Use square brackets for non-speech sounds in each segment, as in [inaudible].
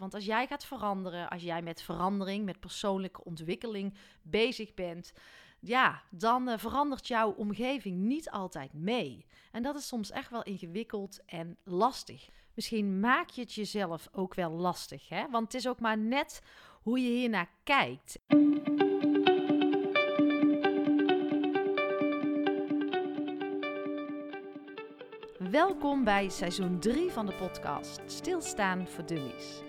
Want als jij gaat veranderen, als jij met verandering, met persoonlijke ontwikkeling bezig bent, ja, dan uh, verandert jouw omgeving niet altijd mee. En dat is soms echt wel ingewikkeld en lastig. Misschien maak je het jezelf ook wel lastig, hè? Want het is ook maar net hoe je hiernaar kijkt. Welkom bij seizoen 3 van de podcast Stilstaan voor Dummies.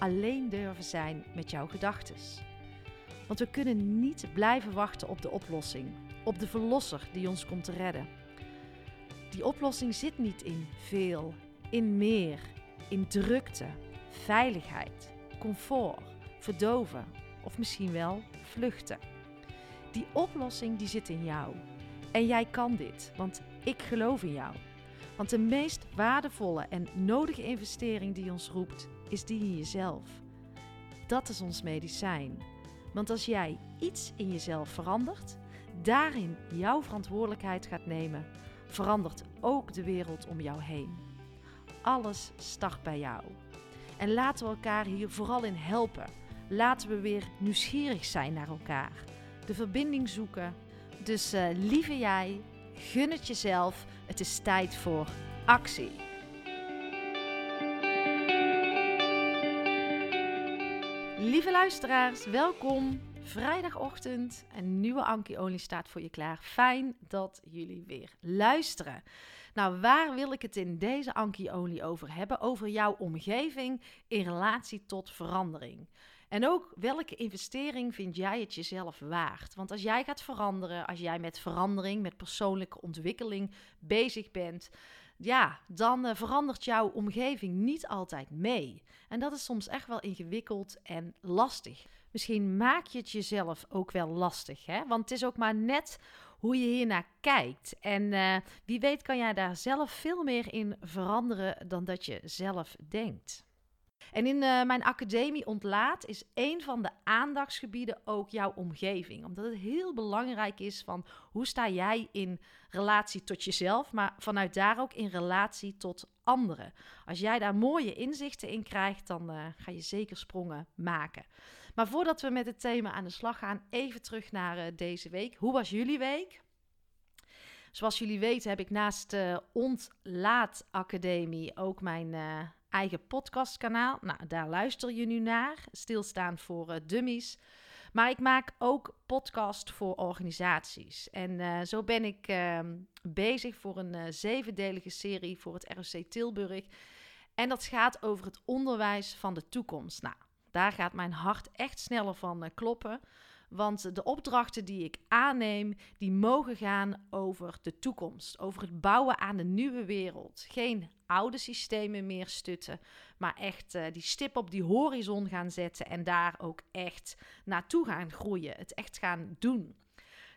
alleen durven zijn met jouw gedachten. Want we kunnen niet blijven wachten op de oplossing, op de verlosser die ons komt te redden. Die oplossing zit niet in veel, in meer, in drukte, veiligheid, comfort, verdoven of misschien wel vluchten. Die oplossing die zit in jou. En jij kan dit, want ik geloof in jou. Want de meest waardevolle en nodige investering die ons roept, is die in jezelf. Dat is ons medicijn. Want als jij iets in jezelf verandert, daarin jouw verantwoordelijkheid gaat nemen, verandert ook de wereld om jou heen. Alles start bij jou. En laten we elkaar hier vooral in helpen. Laten we weer nieuwsgierig zijn naar elkaar. De verbinding zoeken. Dus uh, lieve jij, gun het jezelf. Het is tijd voor actie. Lieve luisteraars, welkom. Vrijdagochtend, een nieuwe Anki Olie staat voor je klaar. Fijn dat jullie weer luisteren. Nou, waar wil ik het in deze Anki Olie over hebben? Over jouw omgeving in relatie tot verandering. En ook welke investering vind jij het jezelf waard? Want als jij gaat veranderen, als jij met verandering, met persoonlijke ontwikkeling bezig bent, ja, dan uh, verandert jouw omgeving niet altijd mee. En dat is soms echt wel ingewikkeld en lastig. Misschien maak je het jezelf ook wel lastig, hè? Want het is ook maar net hoe je hiernaar kijkt. En uh, wie weet kan jij daar zelf veel meer in veranderen dan dat je zelf denkt. En in uh, mijn academie Ontlaat is een van de aandachtsgebieden ook jouw omgeving. Omdat het heel belangrijk is van hoe sta jij in relatie tot jezelf, maar vanuit daar ook in relatie tot anderen. Als jij daar mooie inzichten in krijgt, dan uh, ga je zeker sprongen maken. Maar voordat we met het thema aan de slag gaan, even terug naar uh, deze week. Hoe was jullie week? Zoals jullie weten heb ik naast de Ontlaat Academie ook mijn eigen podcastkanaal. Nou, daar luister je nu naar. Stilstaan voor uh, dummies. Maar ik maak ook podcast voor organisaties. En uh, zo ben ik uh, bezig voor een uh, zevendelige serie voor het ROC Tilburg. En dat gaat over het onderwijs van de toekomst. Nou, daar gaat mijn hart echt sneller van kloppen. Want de opdrachten die ik aanneem, die mogen gaan over de toekomst. Over het bouwen aan de nieuwe wereld. Geen oude systemen meer stutten, maar echt uh, die stip op die horizon gaan zetten en daar ook echt naartoe gaan groeien. Het echt gaan doen.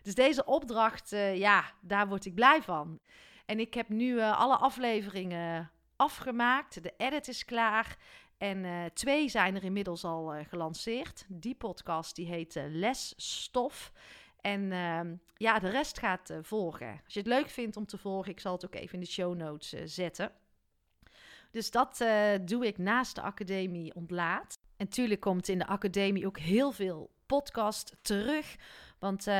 Dus deze opdracht, uh, ja, daar word ik blij van. En ik heb nu uh, alle afleveringen afgemaakt. De edit is klaar. En uh, twee zijn er inmiddels al uh, gelanceerd. Die podcast die heet uh, Lesstof. En ehm, ja, de rest gaat volgen. Als je het leuk vindt om te volgen, ik zal het ook even in de show notes zetten. Dus dat doe ik naast de academie ontlaat. En natuurlijk komt in de academie ook heel veel podcast terug. Want uh,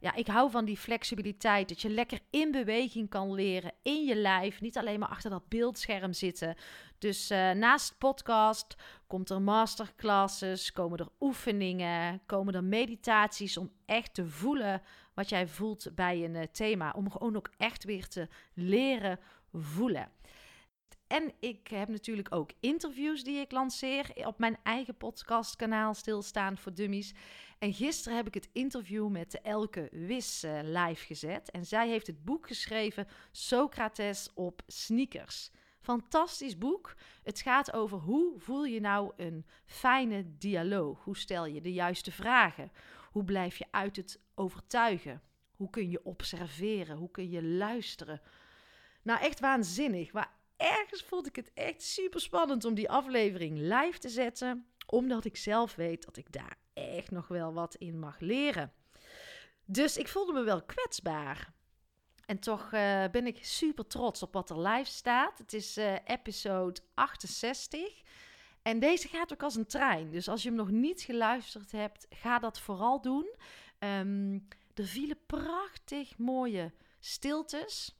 ja, ik hou van die flexibiliteit. Dat je lekker in beweging kan leren. In je lijf. Niet alleen maar achter dat beeldscherm zitten. Dus uh, naast podcast komt er masterclasses. Komen er oefeningen. Komen er meditaties. Om echt te voelen wat jij voelt bij een uh, thema. Om gewoon ook echt weer te leren voelen. En ik heb natuurlijk ook interviews die ik lanceer op mijn eigen podcastkanaal Stilstaan voor Dummies. En gisteren heb ik het interview met Elke Wis uh, live gezet. En zij heeft het boek geschreven Socrates op sneakers. Fantastisch boek. Het gaat over hoe voel je nou een fijne dialoog? Hoe stel je de juiste vragen? Hoe blijf je uit het overtuigen? Hoe kun je observeren? Hoe kun je luisteren? Nou, echt waanzinnig. Maar ergens vond ik het echt super spannend om die aflevering live te zetten, omdat ik zelf weet dat ik daar echt nog wel wat in mag leren. Dus ik voelde me wel kwetsbaar. En toch uh, ben ik super trots op wat er live staat. Het is uh, episode 68. En deze gaat ook als een trein. Dus als je hem nog niet geluisterd hebt, ga dat vooral doen. Um, er vielen prachtig mooie stiltes.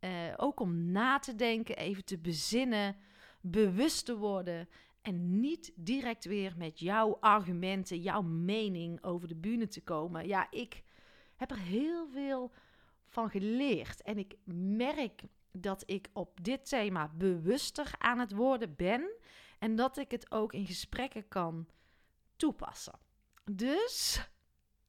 Uh, ook om na te denken, even te bezinnen, bewust te worden. En niet direct weer met jouw argumenten, jouw mening over de bühne te komen. Ja, ik heb er heel veel van geleerd. En ik merk dat ik op dit thema bewuster aan het worden ben. En dat ik het ook in gesprekken kan toepassen. Dus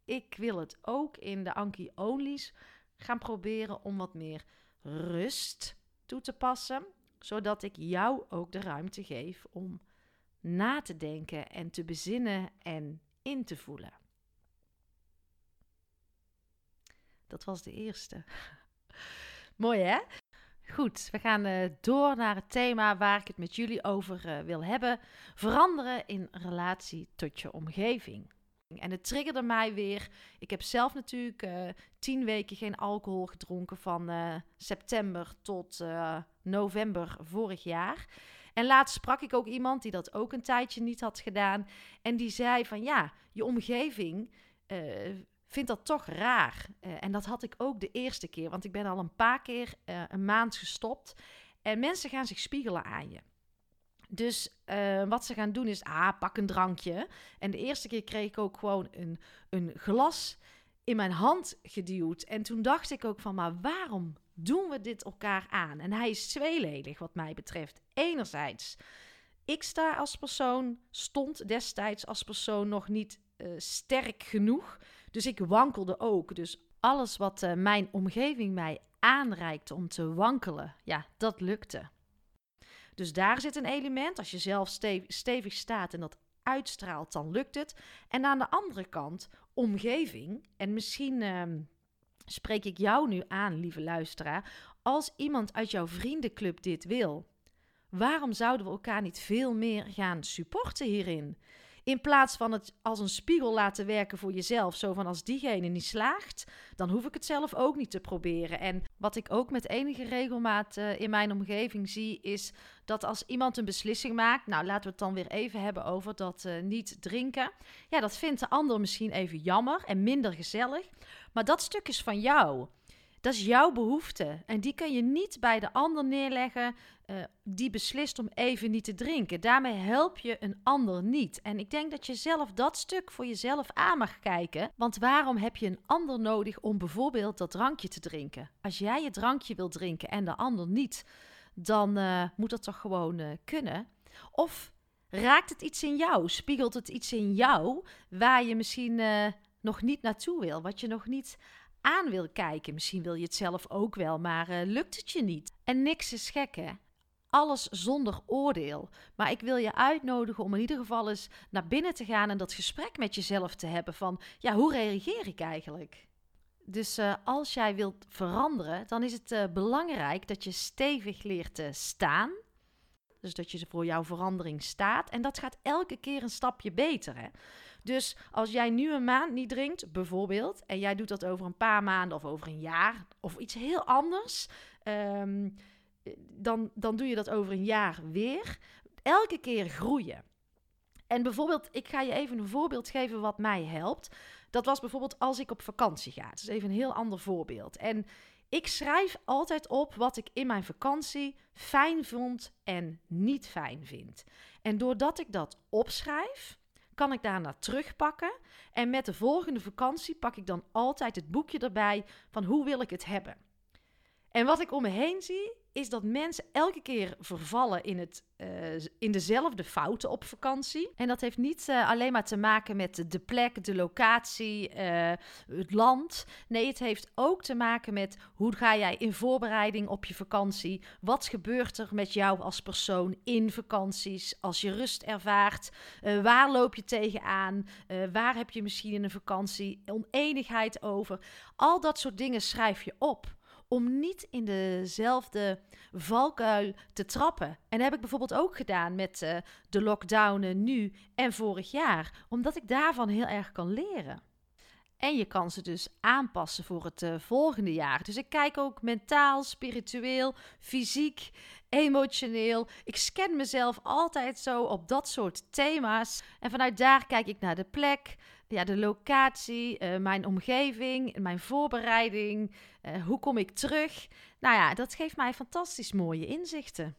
ik wil het ook in de Anki Onlys gaan proberen om wat meer rust toe te passen. Zodat ik jou ook de ruimte geef om na te denken en te bezinnen en in te voelen. Dat was de eerste. [laughs] Mooi hè? Goed, we gaan uh, door naar het thema waar ik het met jullie over uh, wil hebben. Veranderen in relatie tot je omgeving. En het triggerde mij weer. Ik heb zelf natuurlijk uh, tien weken geen alcohol gedronken van september tot november vorig jaar. En laatst sprak ik ook iemand die dat ook een tijdje niet had gedaan. En die zei van ja, je omgeving vind dat toch raar. En dat had ik ook de eerste keer, want ik ben al een paar keer een maand gestopt. En mensen gaan zich spiegelen aan je. Dus uh, wat ze gaan doen is, ah, pak een drankje. En de eerste keer kreeg ik ook gewoon een, een glas in mijn hand geduwd. En toen dacht ik ook van, maar waarom doen we dit elkaar aan? En hij is tweeledig wat mij betreft. Enerzijds, ik sta als persoon, stond destijds als persoon nog niet sterk genoeg dus ik wankelde ook. Dus alles wat uh, mijn omgeving mij aanreikte om te wankelen, ja, dat lukte. Dus daar zit een element. Als je zelf stevig staat en dat uitstraalt, dan lukt het. En aan de andere kant, omgeving. En misschien uh, spreek ik jou nu aan, lieve luisteraar. Als iemand uit jouw vriendenclub dit wil, waarom zouden we elkaar niet veel meer gaan supporten hierin? In plaats van het als een spiegel laten werken voor jezelf. Zo van als diegene niet slaagt, dan hoef ik het zelf ook niet te proberen. En wat ik ook met enige regelmaat uh, in mijn omgeving zie, is dat als iemand een beslissing maakt. Nou, laten we het dan weer even hebben over dat uh, niet drinken. Ja, dat vindt de ander misschien even jammer en minder gezellig. Maar dat stuk is van jou. Dat is jouw behoefte. En die kun je niet bij de ander neerleggen uh, die beslist om even niet te drinken. Daarmee help je een ander niet. En ik denk dat je zelf dat stuk voor jezelf aan mag kijken. Want waarom heb je een ander nodig om bijvoorbeeld dat drankje te drinken? Als jij je drankje wil drinken en de ander niet, dan uh, moet dat toch gewoon uh, kunnen? Of raakt het iets in jou? Spiegelt het iets in jou waar je misschien nog niet naartoe wil? Wat je nog niet aan wil kijken. Misschien wil je het zelf ook wel, maar uh, lukt het je niet. En niks is gek, hè? Alles zonder oordeel. Maar ik wil je uitnodigen om in ieder geval eens naar binnen te gaan en dat gesprek met jezelf te hebben van, ja, hoe reageer ik eigenlijk? Dus uh, als jij wilt veranderen, dan is het uh, belangrijk dat je stevig leert te staan. Dus dat je voor jouw verandering staat. En dat gaat elke keer een stapje beter. Hè? Dus als jij nu een maand niet drinkt, bijvoorbeeld, en jij doet dat over een paar maanden of over een jaar of iets heel anders, um, dan, dan doe je dat over een jaar weer. Elke keer groeien. En bijvoorbeeld, ik ga je even een voorbeeld geven wat mij helpt. Dat was bijvoorbeeld als ik op vakantie ga. Dat is even een heel ander voorbeeld. En ik schrijf altijd op wat ik in mijn vakantie fijn vond en niet fijn vind. En doordat ik dat opschrijf, kan ik daarna terugpakken. En met de volgende vakantie pak ik dan altijd het boekje erbij van hoe wil ik het hebben. En wat ik om me heen zie, is dat mensen elke keer vervallen in, het, uh, in dezelfde fouten op vakantie. En dat heeft niet uh, alleen maar te maken met de plek, de locatie, uh, het land. Nee, het heeft ook te maken met hoe ga jij in voorbereiding op je vakantie? Wat gebeurt er met jou als persoon in vakanties? Als je rust ervaart, waar loop je tegenaan? waar heb je misschien in een vakantie oneenigheid over? Al dat soort dingen schrijf je op om niet in dezelfde valkuil te trappen. En dat heb ik bijvoorbeeld ook gedaan met uh, de lockdownen nu en vorig jaar, omdat ik daarvan heel erg kan leren. En je kan ze dus aanpassen voor het uh, volgende jaar. Dus ik kijk ook mentaal, spiritueel, fysiek, emotioneel. Ik scan mezelf altijd zo op dat soort thema's. En vanuit daar kijk ik naar de plek, ja, de locatie, uh, mijn omgeving, mijn voorbereiding. Uh, hoe kom ik terug? Nou ja, dat geeft mij fantastisch mooie inzichten.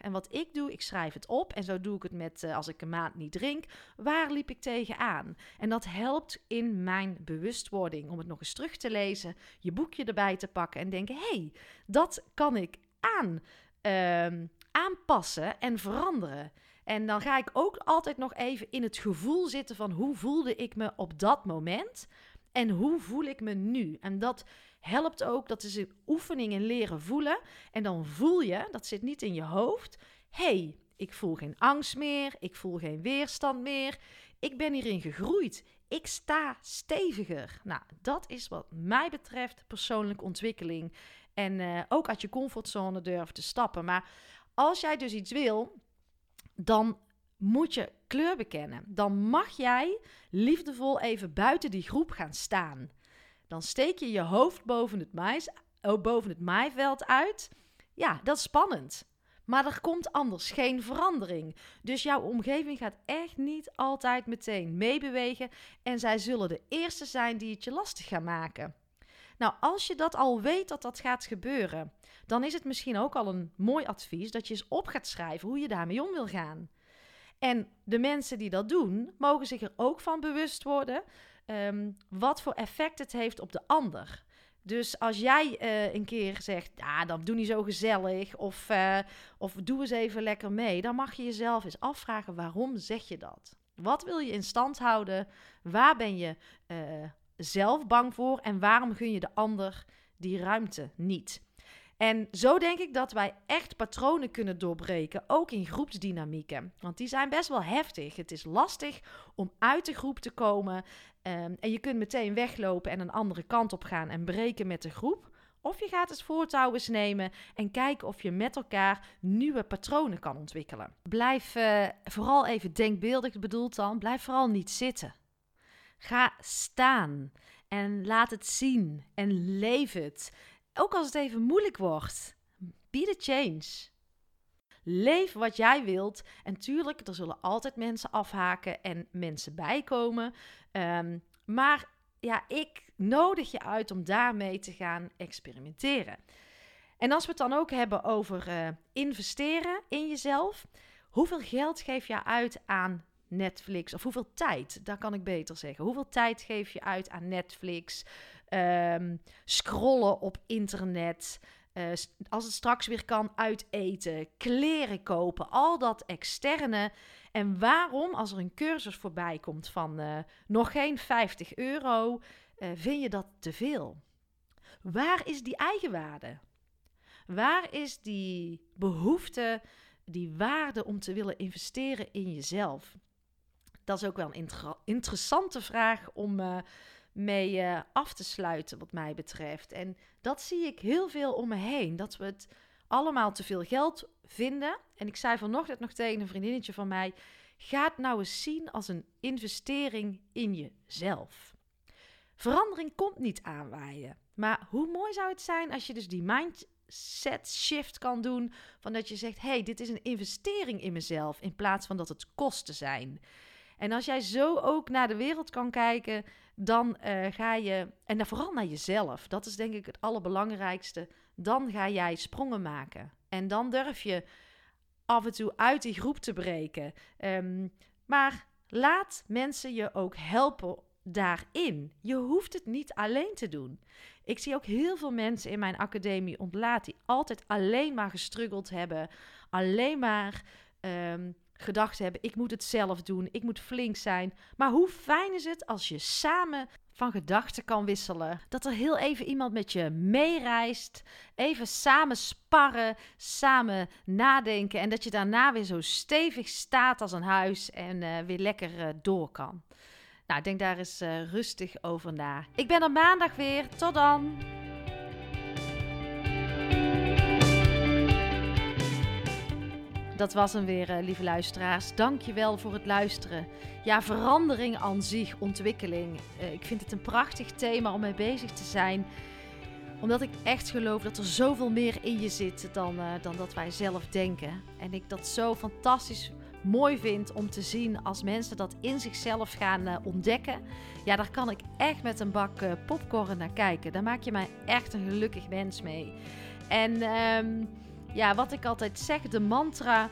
En wat ik doe, ik schrijf het op. En zo doe ik het met uh, als ik een maand niet drink. Waar liep ik tegenaan? En dat helpt in mijn bewustwording. Om het nog eens terug te lezen, je boekje erbij te pakken en denken: hey, dat kan ik aan, uh, aanpassen en veranderen. En dan ga ik ook altijd nog even in het gevoel zitten van hoe voelde ik me op dat moment en hoe voel ik me nu. En dat helpt ook, dat is een oefening in leren voelen. En dan voel je, dat zit niet in je hoofd, hey, ik voel geen angst meer, ik voel geen weerstand meer, ik ben hierin gegroeid. Ik sta steviger. Nou, dat is wat mij betreft persoonlijke ontwikkeling. En uh, ook uit je comfortzone durven te stappen. Maar als jij dus iets wil, dan moet je kleur bekennen. Dan mag jij liefdevol even buiten die groep gaan staan. Dan steek je je hoofd boven het, mais, oh, boven het maaiveld uit. Ja, dat is spannend. Maar er komt anders geen verandering. Dus jouw omgeving gaat echt niet altijd meteen meebewegen. En zij zullen de eerste zijn die het je lastig gaan maken. Nou, als je dat al weet dat dat gaat gebeuren, dan is het misschien ook al een mooi advies dat je eens op gaat schrijven hoe je daarmee om wil gaan. En de mensen die dat doen, mogen zich er ook van bewust worden um, wat voor effect het heeft op de ander. Dus als jij uh, een keer zegt, ja, dan doe niet zo gezellig, of, uh, of doe eens even lekker mee, dan mag je jezelf eens afvragen waarom zeg je dat? Wat wil je in stand houden? Waar ben je uh, zelf bang voor en waarom gun je de ander die ruimte niet? En zo denk ik dat wij echt patronen kunnen doorbreken, ook in groepsdynamieken. Want die zijn best wel heftig. Het is lastig om uit de groep te komen. Um, en je kunt meteen weglopen en een andere kant op gaan en breken met de groep. Of je gaat het voortouw eens nemen en kijken of je met elkaar nieuwe patronen kan ontwikkelen. Blijf uh, vooral even denkbeeldig bedoeld dan, blijf vooral niet zitten. Ga staan en laat het zien en leef het. Ook als het even moeilijk wordt. Be the change. Leef wat jij wilt. En tuurlijk, er zullen altijd mensen afhaken en mensen bijkomen. Um, maar ja, ik nodig je uit om daarmee te gaan experimenteren. En als we het dan ook hebben over uh, investeren in jezelf. Hoeveel geld geef je uit aan Netflix? Of hoeveel tijd? Daar kan ik beter zeggen. Hoeveel tijd geef je uit aan Netflix? Um, scrollen op internet. Uh, als het straks weer kan, uiteten, kleren kopen, al dat externe. En waarom, als er een cursus voorbij komt van uh, nog geen 50 euro, uh, vind je dat te veel? Waar is die eigenwaarde? Waar is die behoefte, die waarde om te willen investeren in jezelf? Dat is ook wel een inter interessante vraag om mee uh, af te sluiten, wat mij betreft. En dat zie ik heel veel om me heen. Dat we het allemaal te veel geld vinden. En ik zei vanochtend nog tegen een vriendinnetje van mij: ga het nou eens zien als een investering in jezelf. Verandering komt niet aanwaaien. Maar hoe mooi zou het zijn als je dus die mindset shift kan doen. Van dat je zegt: hey, dit is een investering in mezelf. In plaats van dat het kosten zijn. En als jij zo ook naar de wereld kan kijken, dan uh, ga je, en dan vooral naar jezelf, dat is denk ik het allerbelangrijkste, dan ga jij sprongen maken. En dan durf je af en toe uit die groep te breken. Um, maar laat mensen je ook helpen daarin. Je hoeft het niet alleen te doen. Ik zie ook heel veel mensen in mijn academie ontlaat die altijd alleen maar gestruggeld hebben, alleen maar ehm, gedacht hebben: ik moet het zelf doen, ik moet flink zijn. Maar hoe fijn is het als je samen van gedachten kan wisselen. Dat er heel even iemand met je meereist. Even samen sparren, samen nadenken. En dat je daarna weer zo stevig staat als een huis en uh, weer lekker uh, door kan. Nou, denk daar eens uh, rustig over na. Ik ben er maandag weer. Tot dan. Dat was hem weer, uh, lieve luisteraars. Dank je wel voor het luisteren. Ja, verandering aan zich, ontwikkeling. Uh, ik vind het een prachtig thema om mee bezig te zijn. Omdat ik echt geloof dat er zoveel meer in je zit dan, uh, dan dat wij zelf denken. En ik dat zo fantastisch mooi vind om te zien als mensen dat in zichzelf gaan ontdekken. Ja, daar kan ik echt met een bak popcorn naar kijken. Daar maak je mij echt een gelukkig mens mee. En... Um, ja, wat ik altijd zeg, de mantra: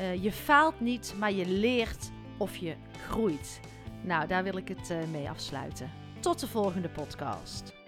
uh, je faalt niet, maar je leert of je groeit. Nou, daar wil ik het uh, mee afsluiten. Tot de volgende podcast.